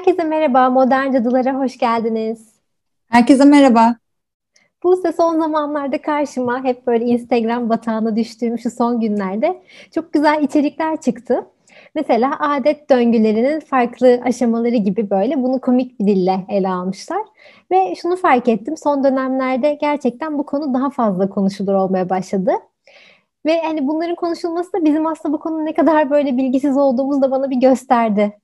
Herkese merhaba, Modern Cadılara hoş geldiniz. Herkese merhaba. Bu Buse son zamanlarda karşıma hep böyle Instagram batağına düştüğüm şu son günlerde çok güzel içerikler çıktı. Mesela adet döngülerinin farklı aşamaları gibi böyle bunu komik bir dille ele almışlar. Ve şunu fark ettim son dönemlerde gerçekten bu konu daha fazla konuşulur olmaya başladı. Ve hani bunların konuşulması da bizim aslında bu konuda ne kadar böyle bilgisiz olduğumuzu da bana bir gösterdi.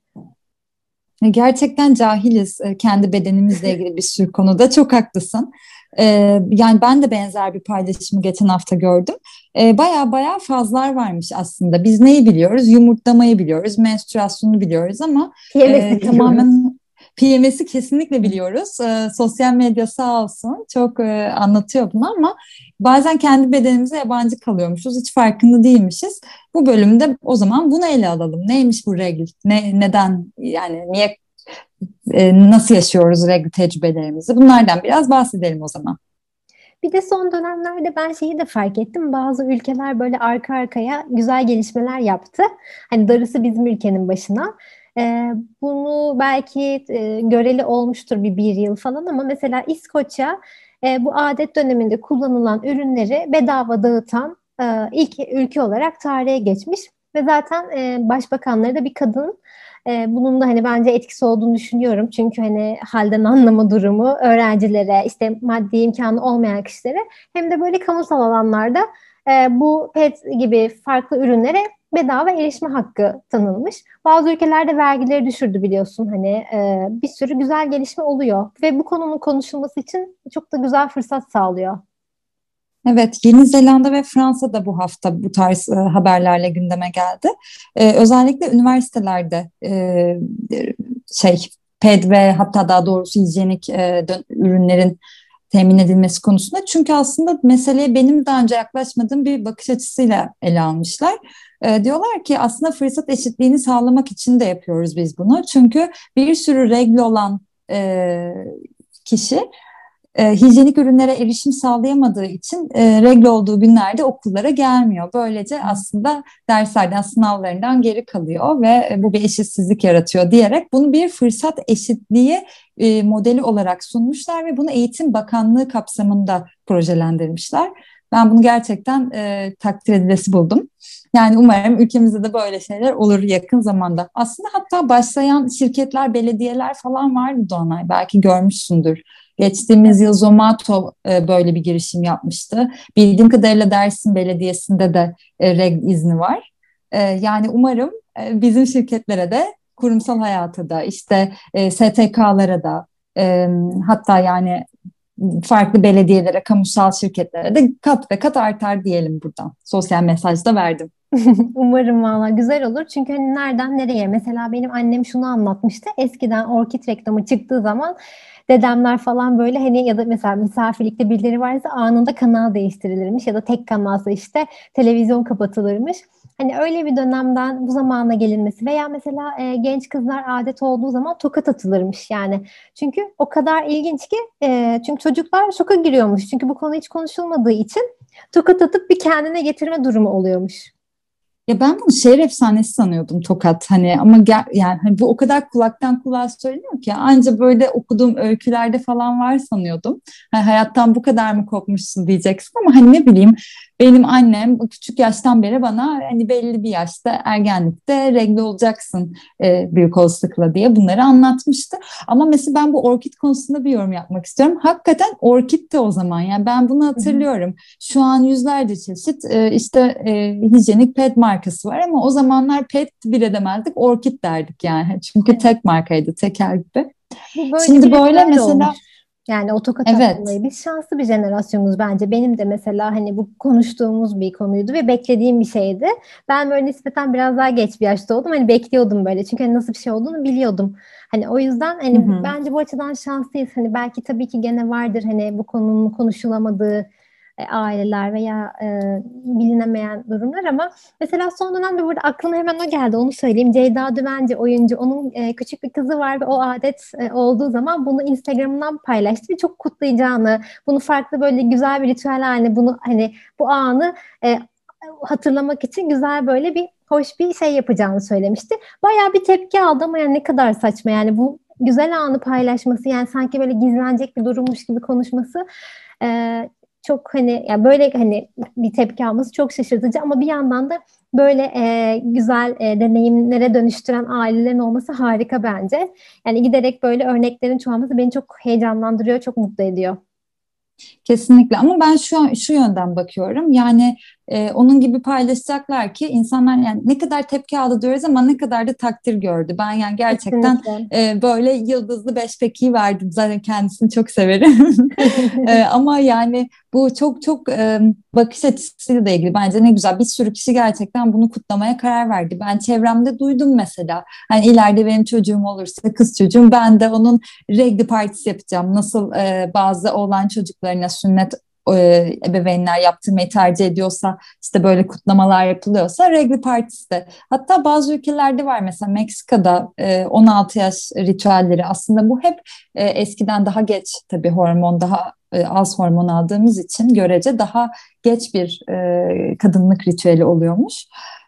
Gerçekten cahiliz e, kendi bedenimizle ilgili bir sürü konuda. Çok haklısın. E, yani ben de benzer bir paylaşımı geçen hafta gördüm. E, baya baya fazlar varmış aslında. Biz neyi biliyoruz? Yumurtlamayı biliyoruz, menstruasyonu biliyoruz ama e, tamamen PMS'i kesinlikle biliyoruz. E, sosyal medya sağ olsun çok e, anlatıyor bunu ama bazen kendi bedenimize yabancı kalıyormuşuz. Hiç farkında değilmişiz. Bu bölümde o zaman bunu ele alalım. Neymiş bu regl? Ne, neden yani niye e, nasıl yaşıyoruz regl tecrübelerimizi? Bunlardan biraz bahsedelim o zaman. Bir de son dönemlerde ben şeyi de fark ettim. Bazı ülkeler böyle arka arkaya güzel gelişmeler yaptı. Hani darısı bizim ülkenin başına. E, bunu belki e, göreli olmuştur bir bir yıl falan ama mesela İskoçya e, bu adet döneminde kullanılan ürünleri bedava dağıtan e, ilk ülke olarak tarihe geçmiş ve zaten e, başbakanları da bir kadın. E, bunun da hani bence etkisi olduğunu düşünüyorum. Çünkü hani halden anlama durumu öğrencilere, işte maddi imkanı olmayan kişilere hem de böyle kamusal alanlarda e, bu pet gibi farklı ürünlere bedava erişme hakkı tanınmış. Bazı ülkelerde vergileri düşürdü biliyorsun hani e, bir sürü güzel gelişme oluyor ve bu konunun konuşulması için çok da güzel fırsat sağlıyor. Evet, Yeni Zelanda ve Fransa da bu hafta bu tarz e, haberlerle gündeme geldi. E, özellikle üniversitelerde e, şey PED ve hatta daha doğrusu hijyenik e, ürünlerin temin edilmesi konusunda. Çünkü aslında meseleye benim daha önce yaklaşmadığım bir bakış açısıyla ele almışlar. E, diyorlar ki aslında fırsat eşitliğini sağlamak için de yapıyoruz biz bunu. Çünkü bir sürü regl olan e, kişi e, hijyenik ürünlere erişim sağlayamadığı için e, regle olduğu günlerde okullara gelmiyor. Böylece aslında derslerden, sınavlarından geri kalıyor ve e, bu bir eşitsizlik yaratıyor diyerek bunu bir fırsat eşitliği e, modeli olarak sunmuşlar ve bunu Eğitim Bakanlığı kapsamında projelendirmişler. Ben bunu gerçekten e, takdir edilesi buldum. Yani umarım ülkemizde de böyle şeyler olur yakın zamanda. Aslında hatta başlayan şirketler, belediyeler falan vardı Doğanay. Belki görmüşsündür. Geçtiğimiz yıl Zomato e, böyle bir girişim yapmıştı. Bildiğim kadarıyla Dersim Belediyesi'nde de e, reg izni var. E, yani umarım bizim şirketlere de kurumsal hayata da işte STK'lara da hatta yani farklı belediyelere, kamusal şirketlere de kat ve kat artar diyelim buradan. Sosyal mesaj da verdim. Umarım valla güzel olur. Çünkü hani nereden nereye? Mesela benim annem şunu anlatmıştı. Eskiden orkid reklamı çıktığı zaman dedemler falan böyle hani ya da mesela misafirlikte birileri varsa anında kanal değiştirilirmiş ya da tek kanalsa işte televizyon kapatılırmış. Hani öyle bir dönemden bu zamana gelinmesi veya mesela e, genç kızlar adet olduğu zaman tokat atılırmış yani. Çünkü o kadar ilginç ki e, çünkü çocuklar şoka giriyormuş. Çünkü bu konu hiç konuşulmadığı için tokat atıp bir kendine getirme durumu oluyormuş. Ya ben bunu şehir efsanesi sanıyordum Tokat hani ama gel, yani hani bu o kadar kulaktan kulağa söyleniyor ki anca böyle okuduğum öykülerde falan var sanıyordum. Hani hayattan bu kadar mı kopmuşsun diyeceksin ama hani ne bileyim benim annem küçük yaştan beri bana hani belli bir yaşta ergenlikte regle olacaksın e, büyük olasılıkla diye bunları anlatmıştı. Ama mesela ben bu orkid konusunda bir yorum yapmak istiyorum. Hakikaten orkid de o zaman yani ben bunu hatırlıyorum. Şu an yüzlerce çeşit e, işte e, hijyenik pet markası var ama o zamanlar pet bile demezdik orkid derdik yani. Çünkü tek markaydı teker gibi. Böyle Şimdi böyle mesela olmuş. Yani o tokat evet. atmayı. Biz şanslı bir jenerasyonuz bence. Benim de mesela hani bu konuştuğumuz bir konuydu ve beklediğim bir şeydi. Ben böyle nispeten biraz daha geç bir yaşta oldum. Hani bekliyordum böyle. Çünkü hani nasıl bir şey olduğunu biliyordum. Hani o yüzden hani hı hı. bence bu açıdan şanslıyız. Hani belki tabii ki gene vardır hani bu konunun konuşulamadığı e, aileler veya e, bilinemeyen durumlar ama mesela son dönemde burada aklıma hemen o geldi onu söyleyeyim. Ceyda Düvenci oyuncu onun e, küçük bir kızı var ve o adet e, olduğu zaman bunu Instagram'dan paylaştı ve çok kutlayacağını bunu farklı böyle güzel bir ritüel haline bunu hani bu anı e, hatırlamak için güzel böyle bir hoş bir şey yapacağını söylemişti. Bayağı bir tepki aldı ama yani ne kadar saçma yani bu güzel anı paylaşması yani sanki böyle gizlenecek bir durummuş gibi konuşması e, çok hani yani böyle hani bir tepki alması çok şaşırtıcı ama bir yandan da böyle e, güzel e, deneyimlere dönüştüren ailelerin olması harika bence. Yani giderek böyle örneklerin çoğalması beni çok heyecanlandırıyor, çok mutlu ediyor. Kesinlikle ama ben şu şu yönden bakıyorum. Yani e, onun gibi paylaşacaklar ki insanlar yani ne kadar tepki aldı diyoruz ama ne kadar da takdir gördü. Ben yani gerçekten e, böyle yıldızlı beş pekiyi verdim. Zaten kendisini çok severim. e, ama yani bu çok çok e, bakış açısıyla da ilgili bence ne güzel. Bir sürü kişi gerçekten bunu kutlamaya karar verdi. Ben çevremde duydum mesela. Hani ileride benim çocuğum olursa kız çocuğum ben de onun regli partisi yapacağım. Nasıl e, bazı oğlan çocuklarına sünnet e, ebeveynler yaptırmayı tercih ediyorsa işte böyle kutlamalar yapılıyorsa regli partisi de. Hatta bazı ülkelerde var mesela Meksika'da e, 16 yaş ritüelleri aslında bu hep e, eskiden daha geç tabii hormon daha e, az hormon aldığımız için görece daha geç bir e, kadınlık ritüeli oluyormuş.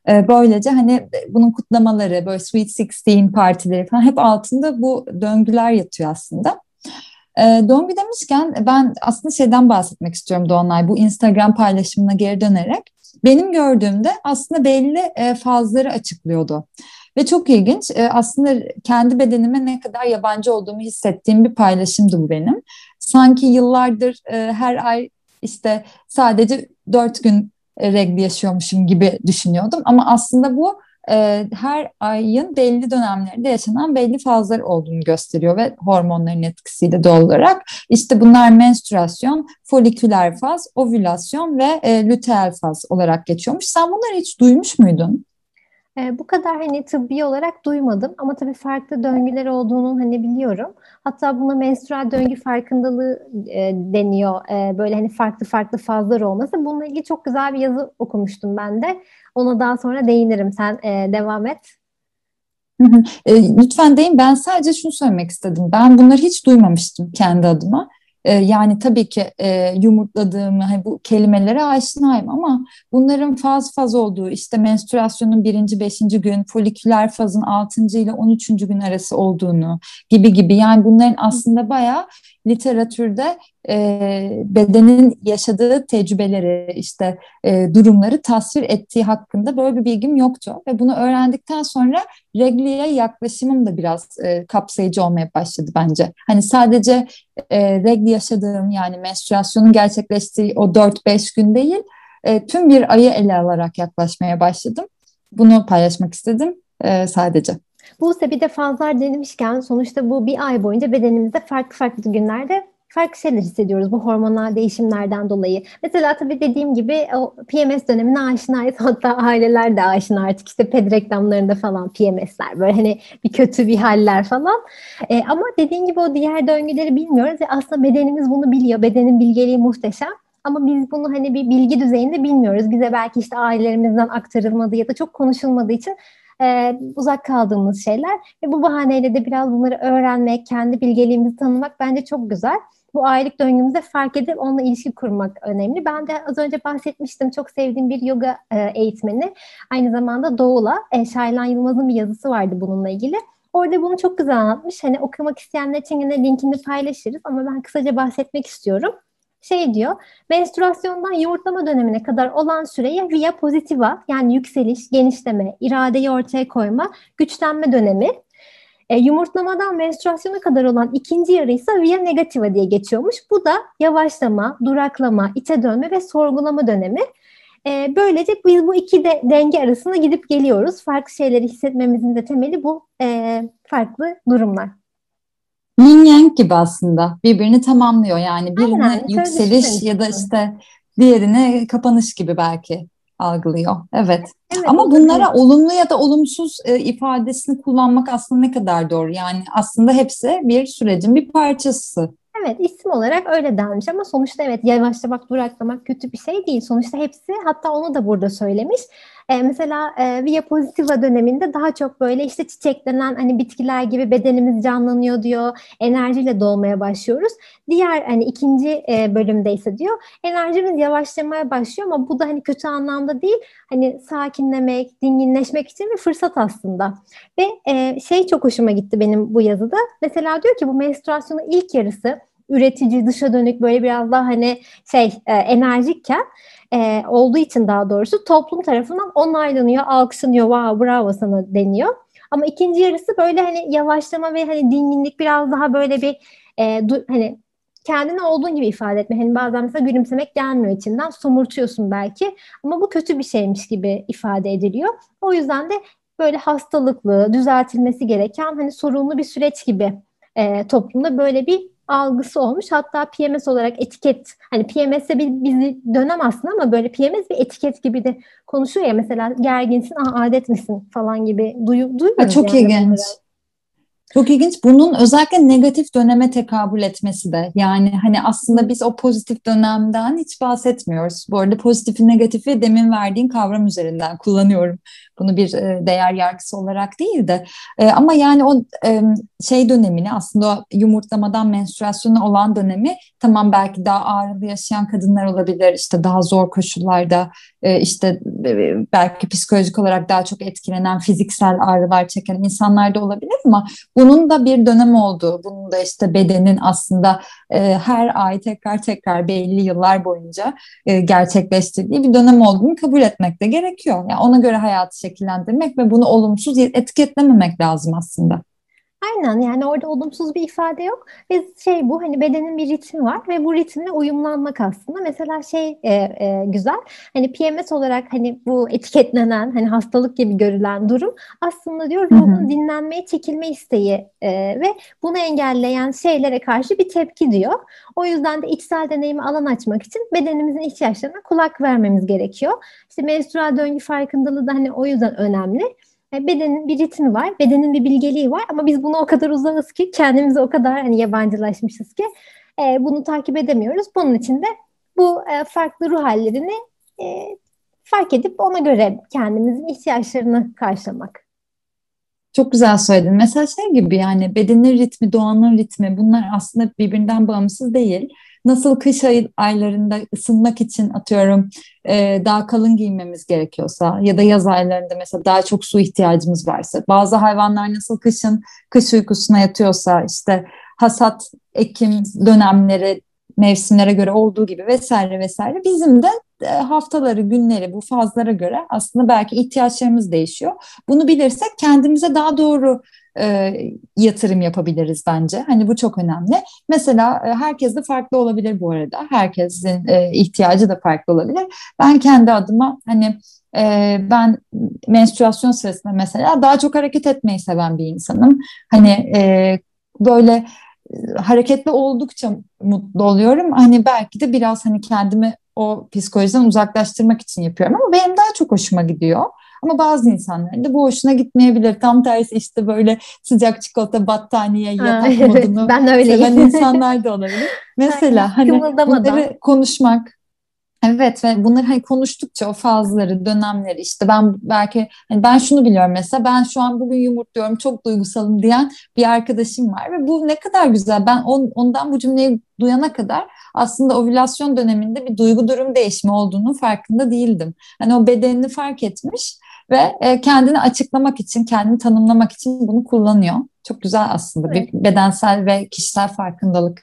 E, böylece hani bunun kutlamaları böyle Sweet Sixteen partileri falan hep altında bu döngüler yatıyor aslında. E, Doğum demişken ben aslında şeyden bahsetmek istiyorum Doğanay bu Instagram paylaşımına geri dönerek. Benim gördüğümde aslında belli e, fazları açıklıyordu. Ve çok ilginç e, aslında kendi bedenime ne kadar yabancı olduğumu hissettiğim bir paylaşımdı bu benim. Sanki yıllardır e, her ay işte sadece dört gün regl yaşıyormuşum gibi düşünüyordum. Ama aslında bu e, her ayın belli dönemlerinde yaşanan belli fazlar olduğunu gösteriyor ve hormonların etkisiyle doğal olarak. İşte bunlar menstrüasyon, foliküler faz, ovülasyon ve e, faz olarak geçiyormuş. Sen bunları hiç duymuş muydun? E, bu kadar hani tıbbi olarak duymadım ama tabii farklı döngüler olduğunu hani biliyorum. Hatta buna menstrual döngü farkındalığı e, deniyor. E, böyle hani farklı farklı fazlar olması. Bununla ilgili çok güzel bir yazı okumuştum ben de. Ona daha sonra değinirim. Sen e, devam et. E, lütfen deyin. Ben sadece şunu söylemek istedim. Ben bunları hiç duymamıştım kendi adıma. E, yani tabii ki e, yumurtladığımı, hani bu kelimelere aşinayım ama bunların faz faz olduğu, işte menstruasyonun birinci, beşinci gün, foliküler fazın altıncı ile on üçüncü gün arası olduğunu gibi gibi. Yani bunların aslında bayağı literatürde e, bedenin yaşadığı tecrübeleri, işte e, durumları tasvir ettiği hakkında böyle bir bilgim yoktu. Ve bunu öğrendikten sonra regliye yaklaşımım da biraz e, kapsayıcı olmaya başladı bence. Hani sadece e, regli yaşadığım yani menstruasyonun gerçekleştiği o 4-5 gün değil, e, tüm bir ayı ele alarak yaklaşmaya başladım. Bunu paylaşmak istedim e, sadece. Buse bir de fazlar denemişken sonuçta bu bir ay boyunca bedenimizde farklı farklı günlerde farklı şeyler hissediyoruz bu hormonal değişimlerden dolayı. Mesela tabii dediğim gibi o PMS dönemine aşinayız. Hatta aileler de aşina artık işte ped reklamlarında falan PMS'ler böyle hani bir kötü bir haller falan. E, ama dediğim gibi o diğer döngüleri bilmiyoruz ve aslında bedenimiz bunu biliyor. Bedenin bilgeliği muhteşem. Ama biz bunu hani bir bilgi düzeyinde bilmiyoruz. Bize belki işte ailelerimizden aktarılmadığı ya da çok konuşulmadığı için e, uzak kaldığımız şeyler ve bu bahaneyle de biraz bunları öğrenmek, kendi bilgeliğimizi tanımak bence çok güzel. Bu aylık döngümüzde fark edip onunla ilişki kurmak önemli. Ben de az önce bahsetmiştim çok sevdiğim bir yoga eğitmeni. Aynı zamanda Doğu'la Şaylan Yılmaz'ın bir yazısı vardı bununla ilgili. Orada bunu çok güzel anlatmış. Hani okumak isteyenler için yine linkini paylaşırız ama ben kısaca bahsetmek istiyorum şey diyor, menstruasyondan yumurtlama dönemine kadar olan süreye via pozitiva yani yükseliş, genişleme, iradeyi ortaya koyma, güçlenme dönemi. E, yumurtlamadan menstruasyona kadar olan ikinci yarı ise via negativa diye geçiyormuş. Bu da yavaşlama, duraklama, içe dönme ve sorgulama dönemi. E, böylece biz bu iki de denge arasında gidip geliyoruz. Farklı şeyleri hissetmemizin de temeli bu e, farklı durumlar. Yin Yang gibi aslında birbirini tamamlıyor yani birine Aynen, yükseliş ya da işte diğerine kapanış gibi belki algılıyor. Evet. evet Ama bunlara evet. olumlu ya da olumsuz e, ifadesini kullanmak aslında ne kadar doğru? Yani aslında hepsi bir sürecin bir parçası. Evet isim olarak öyle denmiş ama sonuçta evet yavaşlamak, duraklamak kötü bir şey değil. Sonuçta hepsi hatta onu da burada söylemiş. E, mesela e, Via Positiva döneminde daha çok böyle işte çiçeklenen hani bitkiler gibi bedenimiz canlanıyor diyor. Enerjiyle dolmaya başlıyoruz. Diğer hani ikinci e, bölümde ise diyor enerjimiz yavaşlamaya başlıyor ama bu da hani kötü anlamda değil. Hani sakinlemek, dinginleşmek için bir fırsat aslında. Ve e, şey çok hoşuma gitti benim bu yazıda. Mesela diyor ki bu menstruasyonun ilk yarısı üretici, dışa dönük böyle biraz daha hani şey e, enerjikken e, olduğu için daha doğrusu toplum tarafından onaylanıyor, alkışlanıyor, wow bravo sana deniyor. Ama ikinci yarısı böyle hani yavaşlama ve hani dinginlik biraz daha böyle bir e, du, hani kendini olduğun gibi ifade etme. Hani bazen mesela gülümsemek gelmiyor içinden. Somurtuyorsun belki. Ama bu kötü bir şeymiş gibi ifade ediliyor. O yüzden de böyle hastalıklı, düzeltilmesi gereken hani sorunlu bir süreç gibi e, toplumda böyle bir algısı olmuş. Hatta PMS olarak etiket hani PMS'e bir bizi dönem aslında ama böyle PMS bir etiket gibi de konuşuyor ya mesela gerginsin, Aa, adet misin falan gibi duyu, duyuyoruz. Çok yani ilginç. Bunları. Çok ilginç. Bunun özellikle negatif döneme tekabül etmesi de. Yani hani aslında biz o pozitif dönemden hiç bahsetmiyoruz. Bu arada pozitifi negatifi demin verdiğin kavram üzerinden kullanıyorum. Bunu bir e, değer yargısı olarak değil de. E, ama yani o e, şey dönemini aslında yumurtlamadan menstruasyona olan dönemi tamam belki daha ağrılı yaşayan kadınlar olabilir. işte daha zor koşullarda işte belki psikolojik olarak daha çok etkilenen fiziksel ağrılar çeken insanlar da olabilir ama bunun da bir dönem olduğu, bunun da işte bedenin aslında her ay tekrar tekrar belli yıllar boyunca gerçekleştirdiği bir dönem olduğunu kabul etmek de gerekiyor. Yani ona göre hayatı şekillendirmek ve bunu olumsuz etiketlememek lazım aslında. Aynen yani orada olumsuz bir ifade yok ve şey bu hani bedenin bir ritmi var ve bu ritmle uyumlanmak aslında mesela şey e, e, güzel hani PMS olarak hani bu etiketlenen hani hastalık gibi görülen durum aslında diyor ruhun dinlenmeye çekilme isteği e, ve bunu engelleyen şeylere karşı bir tepki diyor. O yüzden de içsel deneyimi alan açmak için bedenimizin ihtiyaçlarına kulak vermemiz gerekiyor. İşte menstrual döngü farkındalığı da hani o yüzden önemli. E, bedenin bir ritmi var, bedenin bir bilgeliği var ama biz bunu o kadar uzağız ki kendimize o kadar hani yabancılaşmışız ki e, bunu takip edemiyoruz. Bunun için de bu e, farklı ruh hallerini e, fark edip ona göre kendimizin ihtiyaçlarını karşılamak. Çok güzel söyledin. Mesela şey gibi yani bedenin ritmi, doğanın ritmi bunlar aslında birbirinden bağımsız değil. Nasıl kış ay, aylarında ısınmak için atıyorum e, daha kalın giymemiz gerekiyorsa ya da yaz aylarında mesela daha çok su ihtiyacımız varsa bazı hayvanlar nasıl kışın kış uykusuna yatıyorsa işte hasat ekim dönemleri mevsimlere göre olduğu gibi vesaire vesaire bizim de e, haftaları, günleri bu fazlara göre aslında belki ihtiyaçlarımız değişiyor. Bunu bilirsek kendimize daha doğru e, yatırım yapabiliriz bence. Hani bu çok önemli. Mesela e, herkes de farklı olabilir bu arada. Herkesin e, ihtiyacı da farklı olabilir. Ben kendi adıma hani e, ben menstruasyon sırasında mesela daha çok hareket etmeyi seven bir insanım. Hani e, böyle e, hareketli oldukça mutlu oluyorum. Hani belki de biraz hani kendimi o psikolojiden uzaklaştırmak için yapıyorum ama benim daha çok hoşuma gidiyor. Ama bazı insanların da bu hoşuna gitmeyebilir. Tam tersi işte böyle sıcak çikolata, battaniye, yatak modunu ben seven insanlar da olabilir. Mesela hani bunları konuşmak, Evet ve bunları hani konuştukça o fazları, dönemleri işte ben belki hani ben şunu biliyorum mesela ben şu an bugün yumurtluyorum çok duygusalım diyen bir arkadaşım var ve bu ne kadar güzel. Ben on, ondan bu cümleyi duyana kadar aslında ovülasyon döneminde bir duygu durum değişimi olduğunu farkında değildim. Hani o bedenini fark etmiş ve e, kendini açıklamak için, kendini tanımlamak için bunu kullanıyor. Çok güzel aslında evet. bir bedensel ve kişisel farkındalık.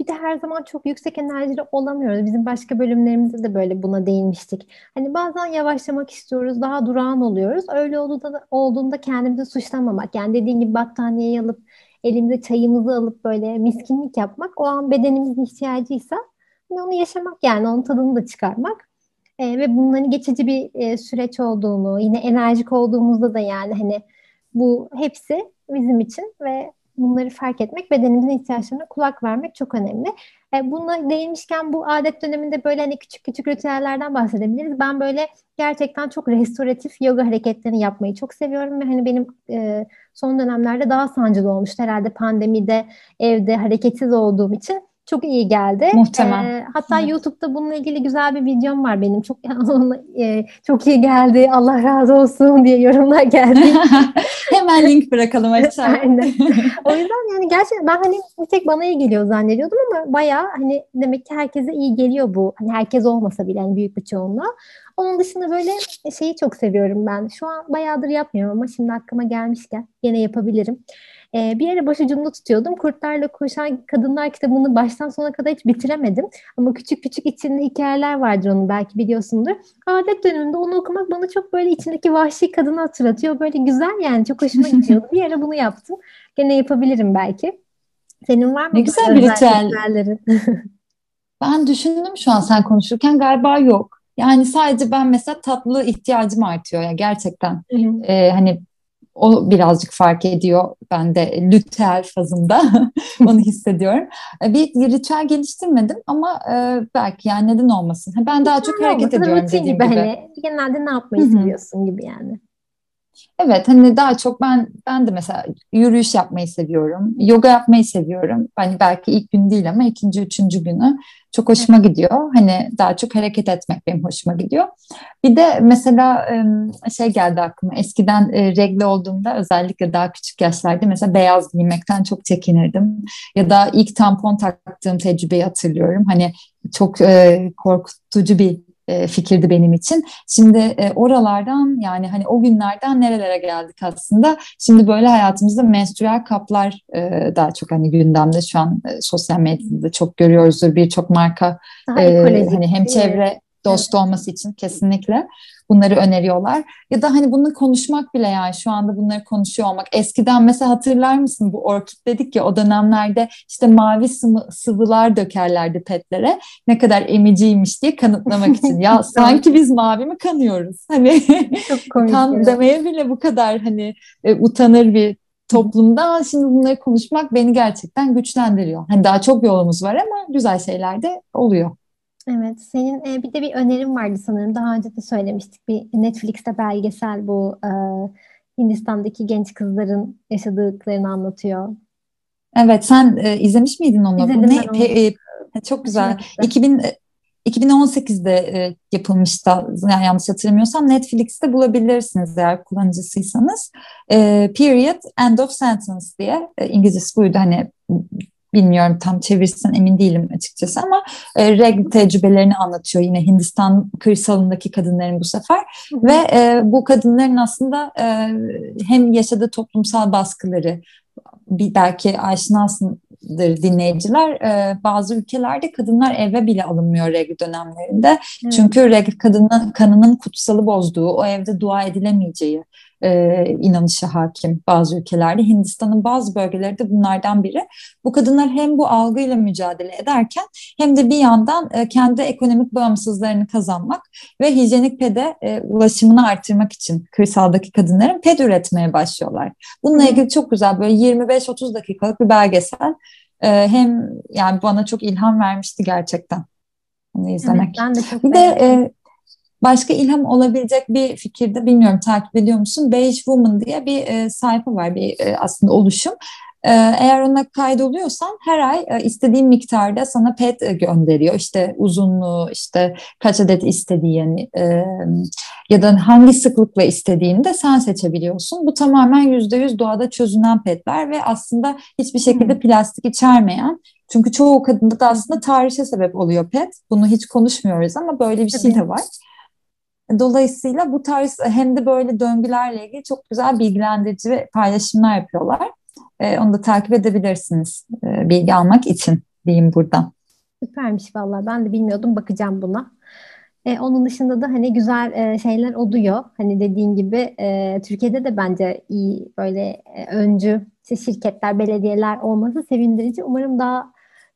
Bir de her zaman çok yüksek enerjili olamıyoruz. Bizim başka bölümlerimizde de böyle buna değinmiştik. Hani bazen yavaşlamak istiyoruz, daha durağan oluyoruz. Öyle olduğunda, olduğunda kendimizi suçlamamak. Yani dediğin gibi battaniyeyi alıp elimize çayımızı alıp böyle miskinlik yapmak o an bedenimizin ihtiyacıysa hani onu yaşamak yani onun tadını da çıkarmak e, ve bunların geçici bir e, süreç olduğunu yine enerjik olduğumuzda da yani hani bu hepsi bizim için ve bunları fark etmek, bedenimizin ihtiyaçlarına kulak vermek çok önemli. E, buna değinmişken bu adet döneminde böyle hani küçük küçük ritüellerden bahsedebiliriz. Ben böyle gerçekten çok restoratif yoga hareketlerini yapmayı çok seviyorum ve hani benim e, son dönemlerde daha sancılı olmuştu herhalde pandemide evde hareketsiz olduğum için çok iyi geldi. Muhtemel. E, hatta evet. YouTube'da bununla ilgili güzel bir videom var benim. Çok e, çok iyi geldi. Allah razı olsun diye yorumlar geldi. Hemen link bırakalım aşağıya. Aynen. O yüzden yani gerçekten ben hani bir tek bana iyi geliyor zannediyordum ama bayağı hani demek ki herkese iyi geliyor bu. Hani herkes olmasa bile hani büyük bir çoğunluğa. Onun dışında böyle şeyi çok seviyorum ben. Şu an bayağıdır yapmıyorum ama şimdi aklıma gelmişken yine yapabilirim. Ee, bir yere başucumda tutuyordum. Kurtlarla Koşan Kadınlar kitabını baştan sona kadar hiç bitiremedim. Ama küçük küçük içinde hikayeler vardır onun belki biliyorsundur. Adet döneminde onu okumak bana çok böyle içindeki vahşi kadını hatırlatıyor. Böyle güzel yani çok hoşuma gidiyordu. bir yere bunu yaptım. Gene yapabilirim belki. Senin var mı? Ne güzel bir ritüel. ben düşündüm şu an sen konuşurken galiba yok. Yani sadece ben mesela tatlı ihtiyacım artıyor ya gerçekten. Hı hı. Ee, hani o birazcık fark ediyor ben de lütel fazında onu hissediyorum. Ee, bir, bir ritüel geliştirmedim ama e, belki yani neden olmasın. Ben daha çok hareket ediyorum dediğim gibi. gibi. Hani, genelde ne yapmayı Hı-hı. seviyorsun gibi yani. Evet hani daha çok ben ben de mesela yürüyüş yapmayı seviyorum. Yoga yapmayı seviyorum. Hani belki ilk gün değil ama ikinci, üçüncü günü çok hoşuma gidiyor. Hani daha çok hareket etmek benim hoşuma gidiyor. Bir de mesela şey geldi aklıma. Eskiden regle olduğumda özellikle daha küçük yaşlarda mesela beyaz giymekten çok çekinirdim. Ya da ilk tampon taktığım tecrübeyi hatırlıyorum. Hani çok korkutucu bir e, fikirdi benim için. Şimdi e, oralardan yani hani o günlerden nerelere geldik aslında. Şimdi böyle hayatımızda menstrüel kaplar e, daha çok hani gündemde şu an e, sosyal medyada çok görüyoruzdur birçok marka e, hani hem çevre dostu olması için kesinlikle bunları öneriyorlar. Ya da hani bunu konuşmak bile yani şu anda bunları konuşuyor olmak. Eskiden mesela hatırlar mısın bu orkid dedik ya o dönemlerde işte mavi sıvılar dökerlerdi petlere. Ne kadar emiciymiş diye kanıtlamak için. Ya sanki biz mavi mi kanıyoruz? Hani kan ya. demeye bile bu kadar hani e, utanır bir toplumda şimdi bunları konuşmak beni gerçekten güçlendiriyor. Hani daha çok yolumuz var ama güzel şeyler de oluyor. Evet, senin e, bir de bir önerim vardı sanırım. Daha önce de söylemiştik. Bir Netflix'te belgesel bu e, Hindistan'daki genç kızların yaşadıklarını anlatıyor. Evet, sen e, izlemiş miydin onu? İzledim ne? Onu. Pe, e, çok güzel. 2000 2018'de e, yapılmıştı yani yanlış hatırlamıyorsam Netflix'te bulabilirsiniz eğer kullanıcısıysanız. E, period End of Sentence diye e, İngilizcesi buydu hani bilmiyorum tam çevirsen emin değilim açıkçası ama e, regl tecrübelerini anlatıyor yine Hindistan kırsalındaki kadınların bu sefer hı hı. ve e, bu kadınların aslında e, hem yaşadığı toplumsal baskıları bir belki aşinasındır dinleyiciler e, bazı ülkelerde kadınlar eve bile alınmıyor regl dönemlerinde evet. çünkü regl kadının kanının kutsalı bozduğu o evde dua edilemeyeceği e, inanışı hakim bazı ülkelerde. Hindistan'ın bazı bölgeleri de bunlardan biri. Bu kadınlar hem bu algıyla mücadele ederken hem de bir yandan e, kendi ekonomik bağımsızlarını kazanmak ve hijyenik pede e, ulaşımını artırmak için kırsaldaki kadınların ped üretmeye başlıyorlar. Bununla ilgili çok güzel böyle 25-30 dakikalık bir belgesel. E, hem yani bana çok ilham vermişti gerçekten onu izlemek. Evet, ben de çok bir de e, Başka ilham olabilecek bir fikirde bilmiyorum takip ediyor musun? Beige Woman diye bir e, sayfa var, bir e, aslında oluşum. E, eğer ona kaydoluyorsan her ay e, istediğin miktarda sana pet e, gönderiyor. İşte uzunluğu, işte kaç adet istediğini e, ya da hangi sıklıkla istediğini de sen seçebiliyorsun. Bu tamamen yüzde yüz doğada çözünen petler ve aslında hiçbir şekilde hmm. plastik içermeyen çünkü çoğu kadında da aslında tarihçe sebep oluyor pet. Bunu hiç konuşmuyoruz ama böyle bir şey de var. Dolayısıyla bu tarz hem de böyle döngülerle ilgili çok güzel bilgilendirici paylaşımlar yapıyorlar. E, onu da takip edebilirsiniz e, bilgi almak için diyeyim buradan. Süpermiş vallahi ben de bilmiyordum bakacağım buna. E, onun dışında da hani güzel e, şeyler oluyor. Hani dediğin gibi e, Türkiye'de de bence iyi böyle e, öncü şirketler, belediyeler olması sevindirici. Umarım daha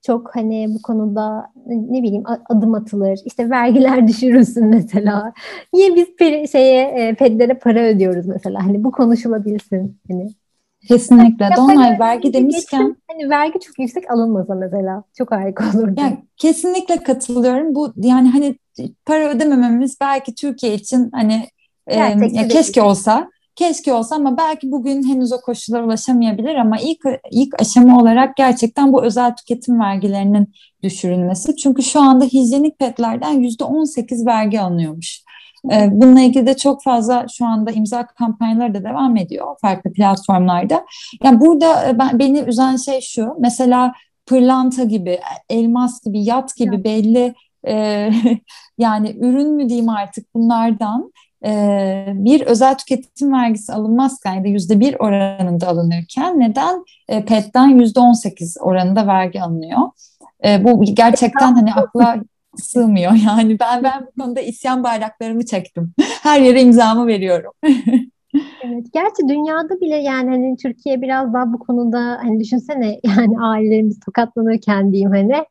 çok hani bu konuda ne bileyim adım atılır. İşte vergiler düşürülsün mesela. Niye biz peri, şeye e, pedlere para ödüyoruz mesela? Hani bu konuşulabilsin. Hani Kesinlikle. Ya, Donay vergi demişken hani vergi çok yüksek alınmasa mesela çok harika olurdu. Yani kesinlikle katılıyorum. Bu yani hani para ödemememiz belki Türkiye için hani e, ya keşke olsa keşke olsa ama belki bugün henüz o koşullara ulaşamayabilir ama ilk ilk aşama olarak gerçekten bu özel tüketim vergilerinin düşürülmesi. Çünkü şu anda hijyenik petlerden yüzde 18 vergi alınıyormuş. Ee, bununla ilgili de çok fazla şu anda imza kampanyaları da devam ediyor farklı platformlarda. Yani burada e, ben, beni üzen şey şu. Mesela pırlanta gibi, elmas gibi, yat gibi belli e, yani ürün mü diyeyim artık bunlardan bir özel tüketim vergisi alınmazken ya da yüzde bir oranında alınırken neden e, PET'ten yüzde on sekiz oranında vergi alınıyor? E, bu gerçekten hani akla sığmıyor yani ben ben bu konuda isyan bayraklarımı çektim. Her yere imzamı veriyorum. Evet, gerçi dünyada bile yani hani Türkiye biraz daha bu konuda hani düşünsene yani ailelerimiz tokatlanırken diyeyim hani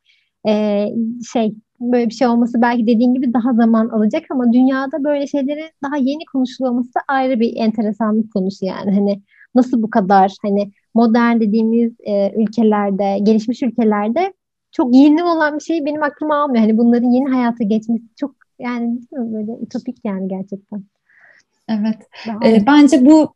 e, şey böyle bir şey olması belki dediğin gibi daha zaman alacak ama dünyada böyle şeylerin daha yeni konuşulması ayrı bir enteresanlık konusu yani hani nasıl bu kadar hani modern dediğimiz e, ülkelerde gelişmiş ülkelerde çok yeni olan bir şey benim aklıma almıyor. Hani bunların yeni hayata geçmesi çok yani değil mi? böyle ütopik yani gerçekten. Evet. Ee, bence bu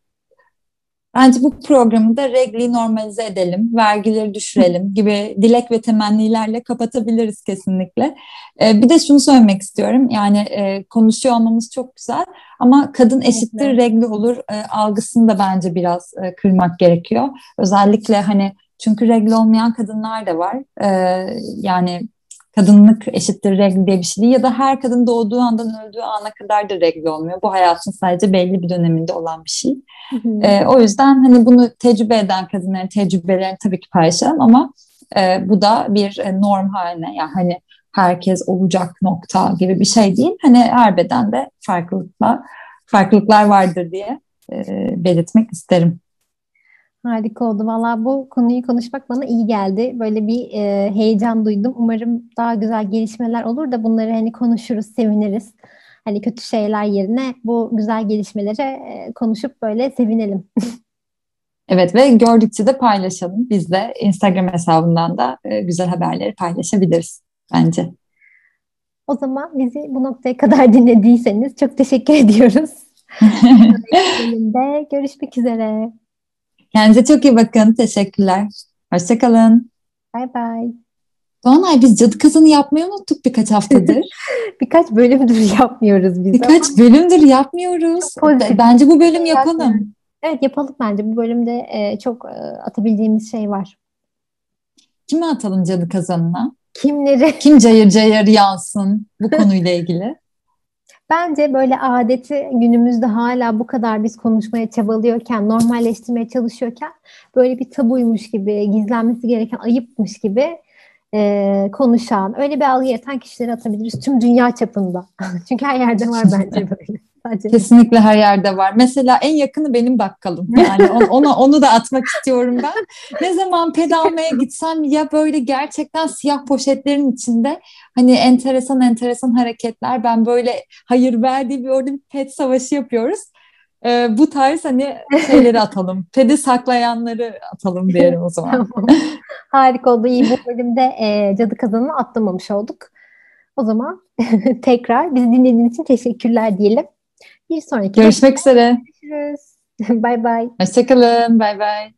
Bence bu programı da regli normalize edelim, vergileri düşürelim gibi dilek ve temennilerle kapatabiliriz kesinlikle. Ee, bir de şunu söylemek istiyorum. Yani e, konuşuyor olmamız çok güzel ama kadın eşittir regli olur e, algısını da bence biraz e, kırmak gerekiyor. Özellikle hani çünkü regl olmayan kadınlar da var. E, yani kadınlık eşittir regl diye bir şey değil ya da her kadın doğduğu andan öldüğü ana kadar da regl olmuyor. Bu hayatın sadece belli bir döneminde olan bir şey. E, o yüzden hani bunu tecrübe eden kadınların tecrübelerini tabii ki paylaşalım ama e, bu da bir e, norm haline yani hani herkes olacak nokta gibi bir şey değil. Hani her bedende farklılıklar farklılıklar vardır diye e, belirtmek isterim. Harika oldu. Valla bu konuyu konuşmak bana iyi geldi. Böyle bir e, heyecan duydum. Umarım daha güzel gelişmeler olur da bunları hani konuşuruz, seviniriz. Hani kötü şeyler yerine bu güzel gelişmeleri e, konuşup böyle sevinelim. evet ve gördükçe de paylaşalım. Biz de Instagram hesabından da e, güzel haberleri paylaşabiliriz bence. O zaman bizi bu noktaya kadar dinlediyseniz çok teşekkür ediyoruz. görüşmek üzere. Kendinize çok iyi bakın. Teşekkürler. Hoşçakalın. Bay bay. Doğanay biz cadı kazanı yapmayı unuttuk birkaç haftadır. birkaç bölümdür yapmıyoruz biz. Birkaç ama. bölümdür yapmıyoruz. Bence bu bölüm yapalım. Evet yapalım bence. Bu bölümde e, çok e, atabildiğimiz şey var. Kimi atalım cadı kazanına? Kimleri? Kim cayır cayır yansın bu konuyla ilgili? Bence böyle adeti günümüzde hala bu kadar biz konuşmaya çabalıyorken, normalleştirmeye çalışıyorken böyle bir tabuymuş gibi, gizlenmesi gereken ayıpmış gibi e, konuşan, öyle bir algı yaratan kişileri atabiliriz tüm dünya çapında. Çünkü her yerde var bence böyle. Sadece. Kesinlikle her yerde var. Mesela en yakını benim bakkalım. Yani onu, onu da atmak istiyorum ben. Ne zaman ped almaya gitsem ya böyle gerçekten siyah poşetlerin içinde hani enteresan enteresan hareketler. Ben böyle hayır verdiği bir orada bir ped savaşı yapıyoruz. Ee, bu tarz hani şeyleri atalım. Pedi saklayanları atalım diyelim o zaman. Harika oldu. İyi bu bölümde e, cadı kazanını atlamamış olduk. O zaman tekrar bizi dinlediğiniz için teşekkürler diyelim. Bir sonraki Görüşmek üzere. Görüşürüz. bay bay. Hoşçakalın. Bay bay.